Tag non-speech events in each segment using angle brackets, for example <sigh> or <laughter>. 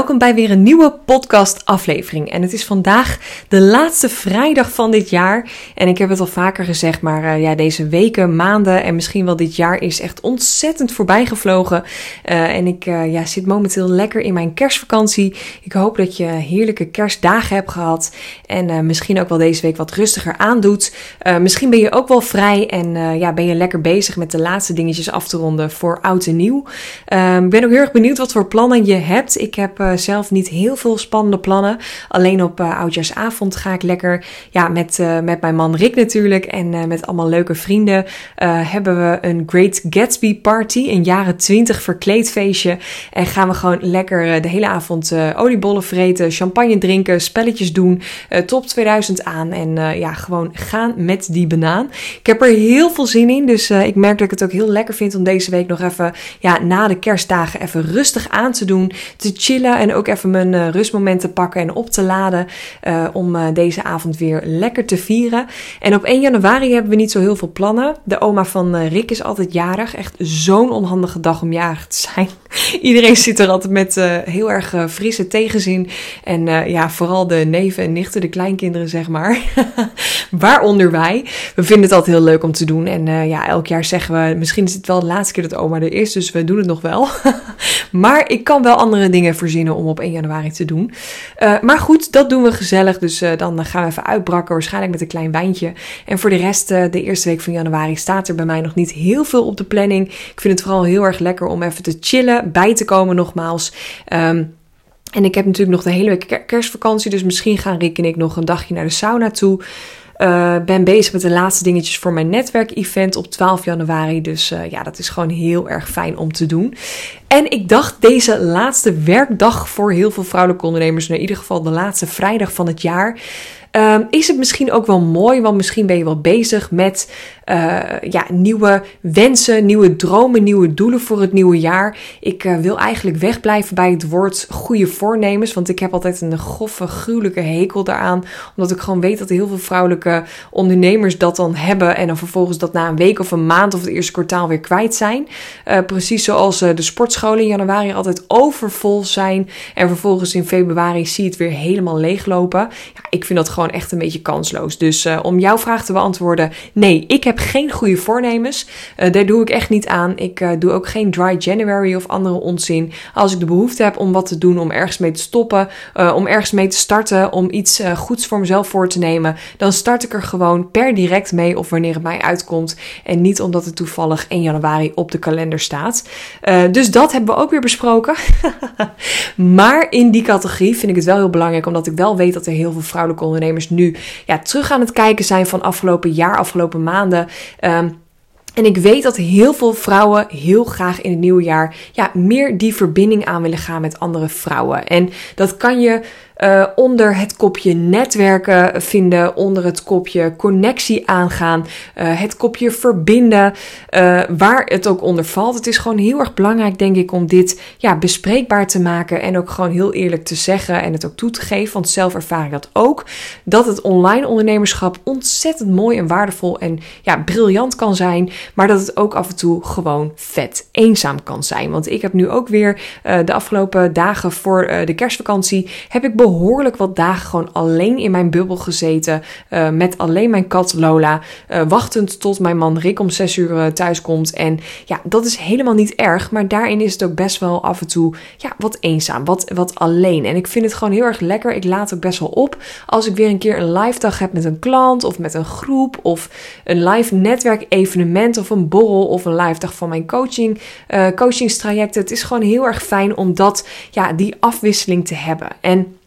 Welkom bij weer een nieuwe podcast aflevering. En het is vandaag de laatste vrijdag van dit jaar. En ik heb het al vaker gezegd, maar uh, ja, deze weken, maanden en misschien wel dit jaar is echt ontzettend voorbij gevlogen. Uh, en ik uh, ja, zit momenteel lekker in mijn kerstvakantie. Ik hoop dat je heerlijke kerstdagen hebt gehad. En misschien ook wel deze week wat rustiger aandoet. misschien ben je ook wel vrij en ja, ben je lekker bezig met de laatste dingetjes af te ronden voor oud en nieuw. Ik ben ook heel erg benieuwd wat voor plannen je hebt. Ik heb zelf niet heel veel spannende plannen. Alleen op uh, oudjaarsavond ga ik lekker ja, met, uh, met mijn man Rick natuurlijk en met allemaal leuke vrienden hebben we een Great Gatsby party, een jaren 20 verkleedfeestje. En gaan we gewoon lekker de hele avond oliebollen vreten, champagne drinken, spelletjes doen, top 2000 aan en ja, gewoon gaan met die banaan. Ik heb er heel veel zin in, dus ik merk dat ik het ook heel lekker vind om deze week nog even ja, na de kerstdagen even rustig aan te doen, te chillen en ook even mijn uh, rustmoment te pakken en op te laden uh, om uh, deze avond weer lekker te vieren. En op 1 januari hebben we niet zo heel veel plannen. De oma van Rick is altijd jarig. Echt zo'n onhandige dag om jarig te zijn. <laughs> Iedereen zit er altijd met heel erg frisse tegenzin. En ja, vooral de neven en nichten, de kleinkinderen zeg maar. <laughs> Waaronder wij. We vinden het altijd heel leuk om te doen. En ja, elk jaar zeggen we, misschien is het wel de laatste keer dat oma er is, dus we doen het nog wel. <laughs> maar ik kan wel andere dingen verzinnen om op 1 januari te doen. Uh, maar goed, dat doen we gezellig. Dus uh, dan gaan we even uitbrakken, waarschijnlijk met een klein wijntje. En voor de rest, uh, de eerste week van januari, staat er bij mij nog niet heel veel op de planning. Ik vind het vooral heel erg lekker om even te chillen, bij te komen nogmaals. Um, en ik heb natuurlijk nog de hele week kerstvakantie, dus misschien gaan Rick en ik nog een dagje naar de sauna toe. Uh, ben bezig met de laatste dingetjes voor mijn netwerkevent op 12 januari. Dus uh, ja, dat is gewoon heel erg fijn om te doen. En ik dacht deze laatste werkdag voor heel veel vrouwelijke ondernemers, in ieder geval de laatste vrijdag van het jaar. Um, is het misschien ook wel mooi, want misschien ben je wel bezig met uh, ja, nieuwe wensen, nieuwe dromen, nieuwe doelen voor het nieuwe jaar. Ik uh, wil eigenlijk wegblijven bij het woord goede voornemens, want ik heb altijd een grove, gruwelijke hekel daaraan. Omdat ik gewoon weet dat heel veel vrouwelijke ondernemers dat dan hebben en dan vervolgens dat na een week of een maand of het eerste kwartaal weer kwijt zijn. Uh, precies zoals de sportscholen in januari altijd overvol zijn en vervolgens in februari zie je het weer helemaal leeglopen. Ja, ik vind dat gewoon gewoon echt een beetje kansloos. Dus uh, om jouw vraag te beantwoorden, nee, ik heb geen goede voornemens. Uh, daar doe ik echt niet aan. Ik uh, doe ook geen dry January of andere onzin. Als ik de behoefte heb om wat te doen, om ergens mee te stoppen, om ergens mee te starten, om iets goeds voor mezelf voor te nemen, dan start ik er gewoon per direct mee of wanneer het mij uitkomt. En niet omdat het toevallig 1 januari op de kalender staat. dus dat hebben we ook weer besproken. <laughs> maar in die categorie vind ik het wel heel belangrijk, omdat ik wel weet dat er heel veel vrouwelijke ondernemers nu ja, terug aan het kijken zijn van afgelopen jaar, afgelopen maanden. Um, en ik weet dat heel veel vrouwen heel graag in het nieuwe jaar ja, meer die verbinding aan willen gaan met andere vrouwen. En dat kan je uh, onder het kopje netwerken vinden, onder het kopje connectie aangaan, uh, het kopje verbinden, uh, waar het ook onder valt. Het is gewoon heel erg belangrijk, denk ik, om dit ja, bespreekbaar te maken en ook gewoon heel eerlijk te zeggen en het ook toe te geven, want zelf ervaar ik dat ook, dat het online ondernemerschap ontzettend mooi en waardevol en ja, briljant kan zijn, maar dat het ook af en toe gewoon vet eenzaam kan zijn. Want ik heb nu ook weer de afgelopen dagen voor de kerstvakantie, heb ik behoorlijk wat dagen gewoon alleen in mijn bubbel gezeten. Uh, met alleen mijn kat Lola. Wachtend tot mijn man Rick om 6 uur thuis komt. En ja, dat is helemaal niet erg. Maar daarin is het ook best wel af en toe ja, wat eenzaam. Wat, wat alleen. En ik vind het gewoon heel erg lekker. Ik laat ook best wel op. Als ik weer een keer een live dag heb met een klant. Of met een groep. Of een live netwerk Of een borrel. Of een live dag van mijn coaching. coachingstrajecten. Het is gewoon heel erg fijn om dat, ja, die afwisseling te hebben. En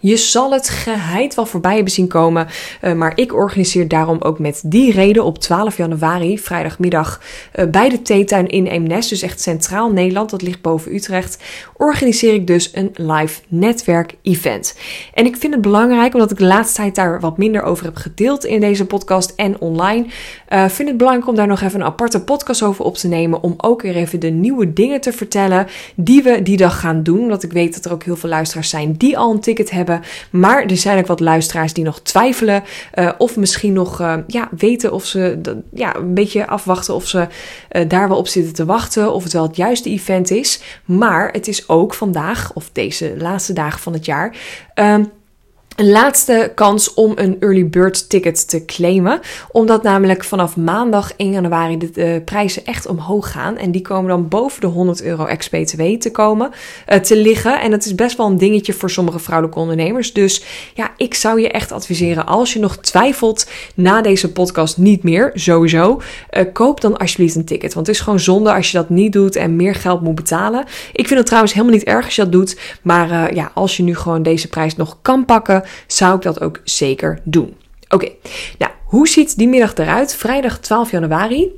je zal het geheid wel voorbij hebben zien komen, uh, maar ik organiseer daarom ook met die reden op 12 januari, vrijdagmiddag, uh, bij de theetuin in Eemnes, dus echt centraal Nederland, dat ligt boven Utrecht, organiseer ik dus een live netwerk-event. En ik vind het belangrijk, omdat ik de laatste tijd daar wat minder over heb gedeeld in deze podcast en online, uh, vind het belangrijk om daar nog even een aparte podcast over op te nemen, om ook weer even de nieuwe dingen te vertellen die we die dag gaan doen, omdat ik weet dat er ook heel veel luisteraars zijn die al een ticket hebben Maar er zijn ook wat luisteraars die nog twijfelen. Uh, of misschien nog uh, ja, weten of ze ja, een beetje afwachten of ze uh, daar wel op zitten te wachten. Of het wel het juiste event is. Maar het is ook vandaag, of deze laatste dagen van het jaar. Ehm, een laatste kans om een early bird ticket te claimen. Omdat namelijk vanaf maandag 1 januari de, prijzen echt omhoog gaan. En die komen dan boven de 100 euro ex-BTW te komen, uh, te liggen. En dat is best wel een dingetje voor sommige vrouwelijke ondernemers. Dus ja, ik zou je echt adviseren als je nog twijfelt na deze podcast niet meer, sowieso. Uh, koop dan alsjeblieft een ticket. Want het is gewoon zonde als je dat niet doet en meer geld moet betalen. Ik vind het trouwens helemaal niet erg als je dat doet. Maar uh, ja, als je nu gewoon deze prijs nog kan pakken zou ik dat ook zeker doen. Oké, nou, hoe ziet die middag eruit? Vrijdag 12 januari.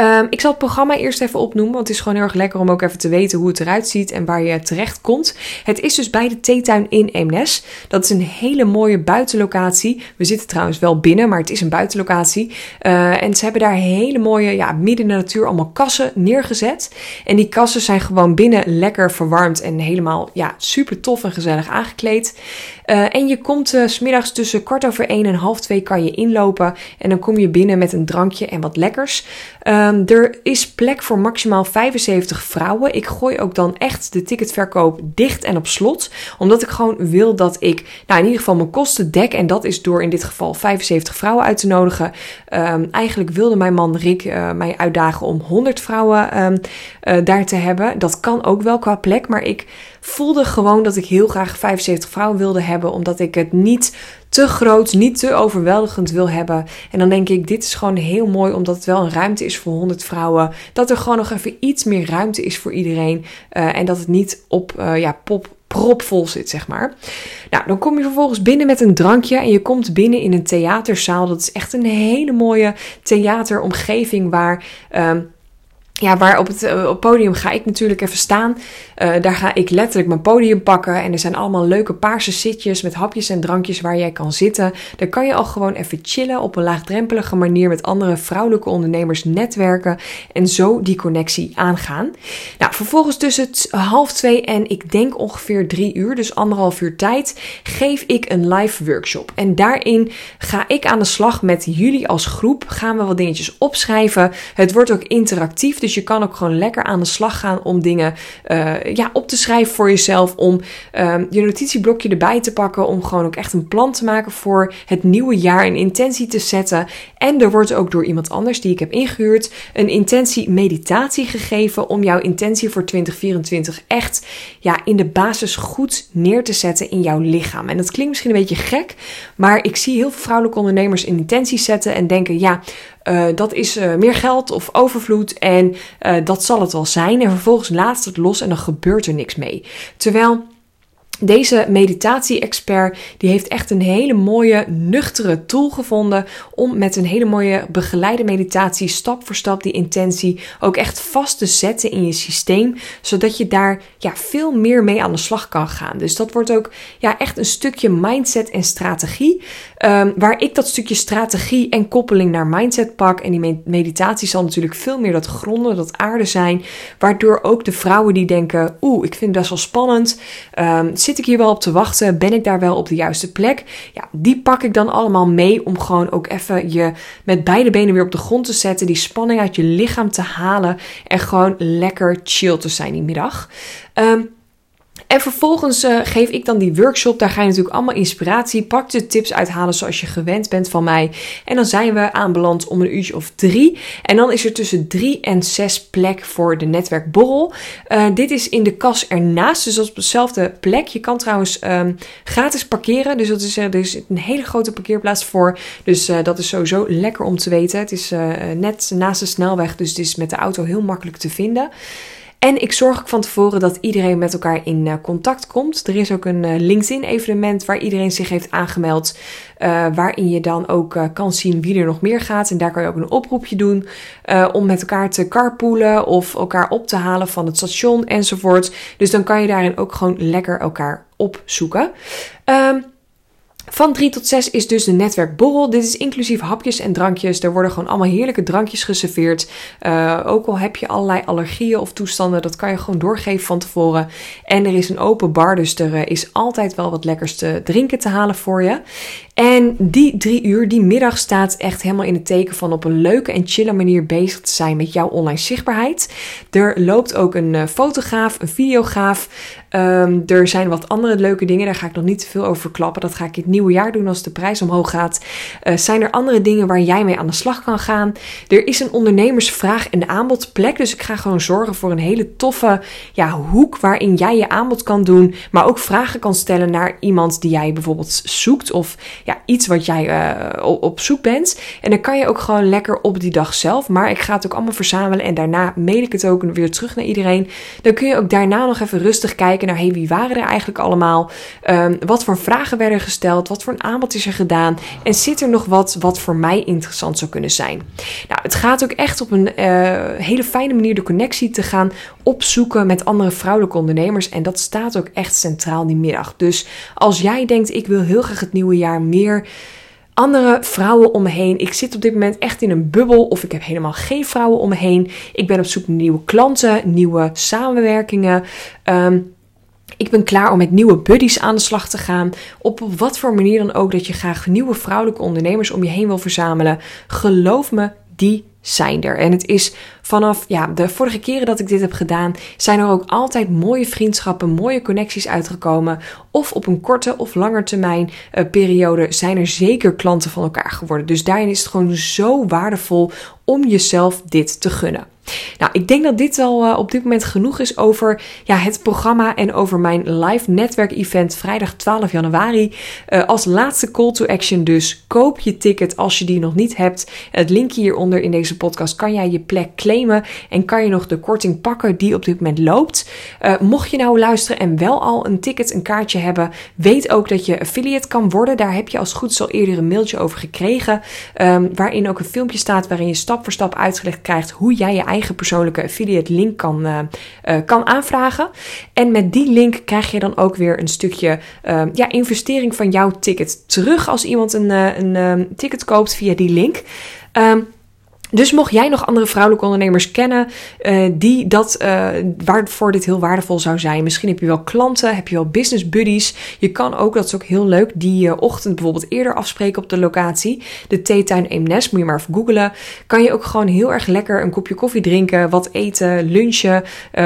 Um, ik zal het programma eerst even opnoemen, want het is gewoon heel erg lekker om ook even te weten hoe het eruit ziet en waar je terecht komt. Het is dus bij de theetuin in Eemnes. Dat is een hele mooie buitenlocatie. We zitten trouwens wel binnen, maar het is een buitenlocatie. Uh, en ze hebben daar hele mooie, ja, midden in de natuur allemaal kassen neergezet. En die kassen zijn gewoon binnen lekker verwarmd en helemaal, ja, super tof en gezellig aangekleed. Uh, en je komt uh, smiddags tussen kwart over één en half twee kan je inlopen. En dan kom je binnen met een drankje en wat lekkers. Um, er is plek voor maximaal 75 vrouwen. Ik gooi ook dan echt de ticketverkoop dicht en op slot. Omdat ik gewoon wil dat ik nou, in ieder geval mijn kosten dek. En dat is door in dit geval 75 vrouwen uit te nodigen. Um, eigenlijk wilde mijn man Rick uh, mij uitdagen om 100 vrouwen uh, daar te hebben. Dat kan ook wel qua plek. Maar ik voelde gewoon dat ik heel graag 75 vrouwen wilde hebben. Omdat ik het niet te groot, niet te overweldigend wil hebben. En dan denk ik, dit is gewoon heel mooi, omdat het wel een ruimte is voor 100 vrouwen. Dat er gewoon nog even iets meer ruimte is voor iedereen. Uh, en dat het niet op uh, ja, pop propvol zit, zeg maar. Nou, dan kom je vervolgens binnen met een drankje en je komt binnen in een theaterzaal. Dat is echt een hele mooie theateromgeving waar... Um, ja, waar op het, uh, op podium ga ik natuurlijk even staan. Uh, daar ga ik letterlijk mijn podium pakken. En er zijn allemaal leuke paarse zitjes met hapjes en drankjes waar jij kan zitten. Daar kan je al gewoon even chillen op een laagdrempelige manier met andere vrouwelijke ondernemers netwerken. En zo die connectie aangaan. Nou, vervolgens tussen half twee en ik denk ongeveer drie uur, dus anderhalf uur tijd, geef ik een live workshop. En daarin ga ik aan de slag met jullie als groep. Gaan we wat dingetjes opschrijven. Het wordt ook interactief. Dus je kan ook gewoon lekker aan de slag gaan om dingen uh, ja, op te schrijven voor jezelf. Om uh, je notitieblokje erbij te pakken. Om gewoon ook echt een plan te maken voor het nieuwe jaar. Een intentie te zetten. En er wordt ook door iemand anders die ik heb ingehuurd een intentie meditatie gegeven. Om jouw intentie voor 2024 echt ja, in de basis goed neer te zetten in jouw lichaam. En dat klinkt misschien een beetje gek. Maar ik zie heel veel vrouwelijke ondernemers een intenties zetten. En denken ja, uh, dat is uh, meer geld of overvloed en uh, dat zal het wel zijn. En vervolgens laat het los en dan gebeurt er niks mee. Terwijl deze meditatie-expert die heeft echt een hele mooie, nuchtere tool gevonden om met een hele mooie begeleide meditatie stap voor stap die intentie ook echt vast te zetten in je systeem, zodat je daar ja, veel meer mee aan de slag kan gaan. Dus dat wordt ook ja, echt een stukje mindset en strategie, um, waar ik dat stukje strategie en koppeling naar mindset pak. En die meditatie zal natuurlijk veel meer dat gronden, dat aarde zijn, waardoor ook de vrouwen die denken, oeh, ik vind het best wel spannend, um, Zit ik hier wel op te wachten? Ben ik daar wel op de juiste plek? Ja, die pak ik dan allemaal mee om gewoon ook even je met beide benen weer op de grond te zetten. Die spanning uit je lichaam te halen. En gewoon lekker chill te zijn die middag. Um, en vervolgens uh, geef ik dan die workshop. Daar ga je natuurlijk allemaal inspiratie, praktische tips uithalen zoals je gewend bent van mij. En dan zijn we aanbeland om een uurtje of drie. En dan is er tussen drie en zes plek voor de netwerkborrel. Uh, dit is in de kas ernaast, dus op dezelfde plek. Je kan trouwens um, gratis parkeren, dus dat is, uh, er is een hele grote parkeerplaats voor. Dus dat is sowieso lekker om te weten. Het is net naast de snelweg, dus het is met de auto heel makkelijk te vinden. En ik zorg ook van tevoren dat iedereen met elkaar in uh, contact komt. Er is ook een uh, LinkedIn-evenement waar iedereen zich heeft aangemeld. Uh, waarin je dan ook kan zien wie er nog meer gaat. En daar kan je ook een oproepje doen om met elkaar te carpoolen of elkaar op te halen van het station enzovoort. Dus dan kan je daarin ook gewoon lekker elkaar opzoeken. Um, Van 3 tot 6 is dus de netwerkborrel. Dit is inclusief hapjes en drankjes. Er worden gewoon allemaal heerlijke drankjes geserveerd. Uh, ook al heb je allerlei allergieën of toestanden, dat kan je gewoon doorgeven van tevoren. En er is een open bar, dus er uh, is altijd wel wat lekkers te drinken te halen voor je. En die drie uur, die middag, staat echt helemaal in het teken van op een leuke en chille manier bezig te zijn met jouw online zichtbaarheid. Er loopt ook een uh, fotograaf, een videograaf. Um, er zijn wat andere leuke dingen, daar ga ik nog niet te veel over verklappen. Dat ga ik in het nieuwe jaar doen als de prijs omhoog gaat. Uh, zijn er andere dingen waar jij mee aan de slag kan gaan? Er is een ondernemersvraag- en aanbodplek. Dus ik ga gewoon zorgen voor een hele toffe ja, hoek waarin jij je aanbod kan doen. Maar ook vragen kan stellen naar iemand die jij bijvoorbeeld zoekt. Of ja, iets wat jij uh, op zoek bent. En dan kan je ook gewoon lekker op die dag zelf. Maar ik ga het ook allemaal verzamelen. En daarna mail ik het ook weer terug naar iedereen. Dan kun je ook daarna nog even rustig kijken naar hey, wie waren er eigenlijk allemaal? Um, wat voor vragen werden gesteld? Wat voor een aanbod is er gedaan? En zit er nog wat wat voor mij interessant zou kunnen zijn? Nou, het gaat ook echt op een uh, hele fijne manier de connectie te gaan opzoeken met andere vrouwelijke ondernemers. En dat staat ook echt centraal die middag. Dus als jij denkt, ik wil heel graag het nieuwe jaar meer andere vrouwen om me heen. Ik zit op dit moment echt in een bubbel of ik heb helemaal geen vrouwen om me heen. Ik ben op zoek naar nieuwe klanten, nieuwe samenwerkingen. Um, ik ben klaar om met nieuwe buddies aan de slag te gaan. Op wat voor manier dan ook dat je graag nieuwe vrouwelijke ondernemers om je heen wil verzamelen. Geloof me, die zijn er. En het is vanaf ja, de vorige keren dat ik dit heb gedaan, zijn er ook altijd mooie vriendschappen, mooie connecties uitgekomen. Of op een korte of langer termijn uh, periode zijn er zeker klanten van elkaar geworden. Dus daarin is het gewoon zo waardevol om jezelf dit te gunnen. Nou, ik denk dat dit al uh, op dit moment genoeg is over ja, het programma en over mijn live netwerk-event vrijdag 12 januari. Uh, als laatste call to action dus, koop je ticket als je die nog niet hebt. Het linkje hieronder in deze podcast kan jij je plek claimen en kan je nog de korting pakken die op dit moment loopt. Uh, mocht je nou luisteren en wel al een ticket, een kaartje hebben, weet ook dat je affiliate kan worden. Daar heb je als goed al eerder een mailtje over gekregen, um, waarin ook een filmpje staat waarin je stap voor stap uitgelegd krijgt hoe jij je eigen persoonlijke affiliate link kan, uh, uh, kan aanvragen. En met die link krijg je dan ook weer een stukje uh, ja, investering van jouw ticket terug als iemand een, een ticket koopt via die link. Um, dus mocht jij nog andere vrouwelijke ondernemers kennen uh, die dat, uh, waarvoor dit heel waardevol zou zijn. Misschien heb je wel klanten, heb je wel business buddies. Je kan ook, dat is ook heel leuk, die uh, ochtend bijvoorbeeld eerder afspreken op de locatie. De theetuin Eemnes, moet je maar even googlen. Kan je ook gewoon heel erg lekker een kopje koffie drinken, wat eten, lunchen.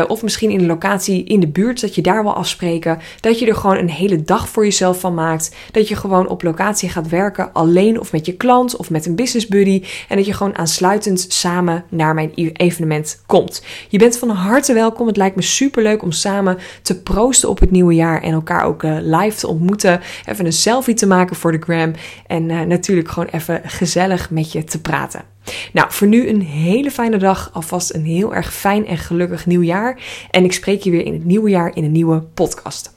of misschien in de locatie in de buurt, dat je daar wel afspreken. Dat je er gewoon een hele dag voor jezelf van maakt. Dat je gewoon op locatie gaat werken, alleen of met je klant of met een business buddy. En dat je gewoon aansluit samen naar mijn evenement komt. Je bent van harte welkom. Het lijkt me super leuk om samen te proosten op het nieuwe jaar en elkaar ook uh, live te ontmoeten. Even een selfie te maken voor de gram en uh, natuurlijk gewoon even gezellig met je te praten. Nou, voor nu een hele fijne dag. Alvast een heel erg fijn en gelukkig nieuwjaar. En ik spreek je weer in het nieuwe jaar in een nieuwe podcast.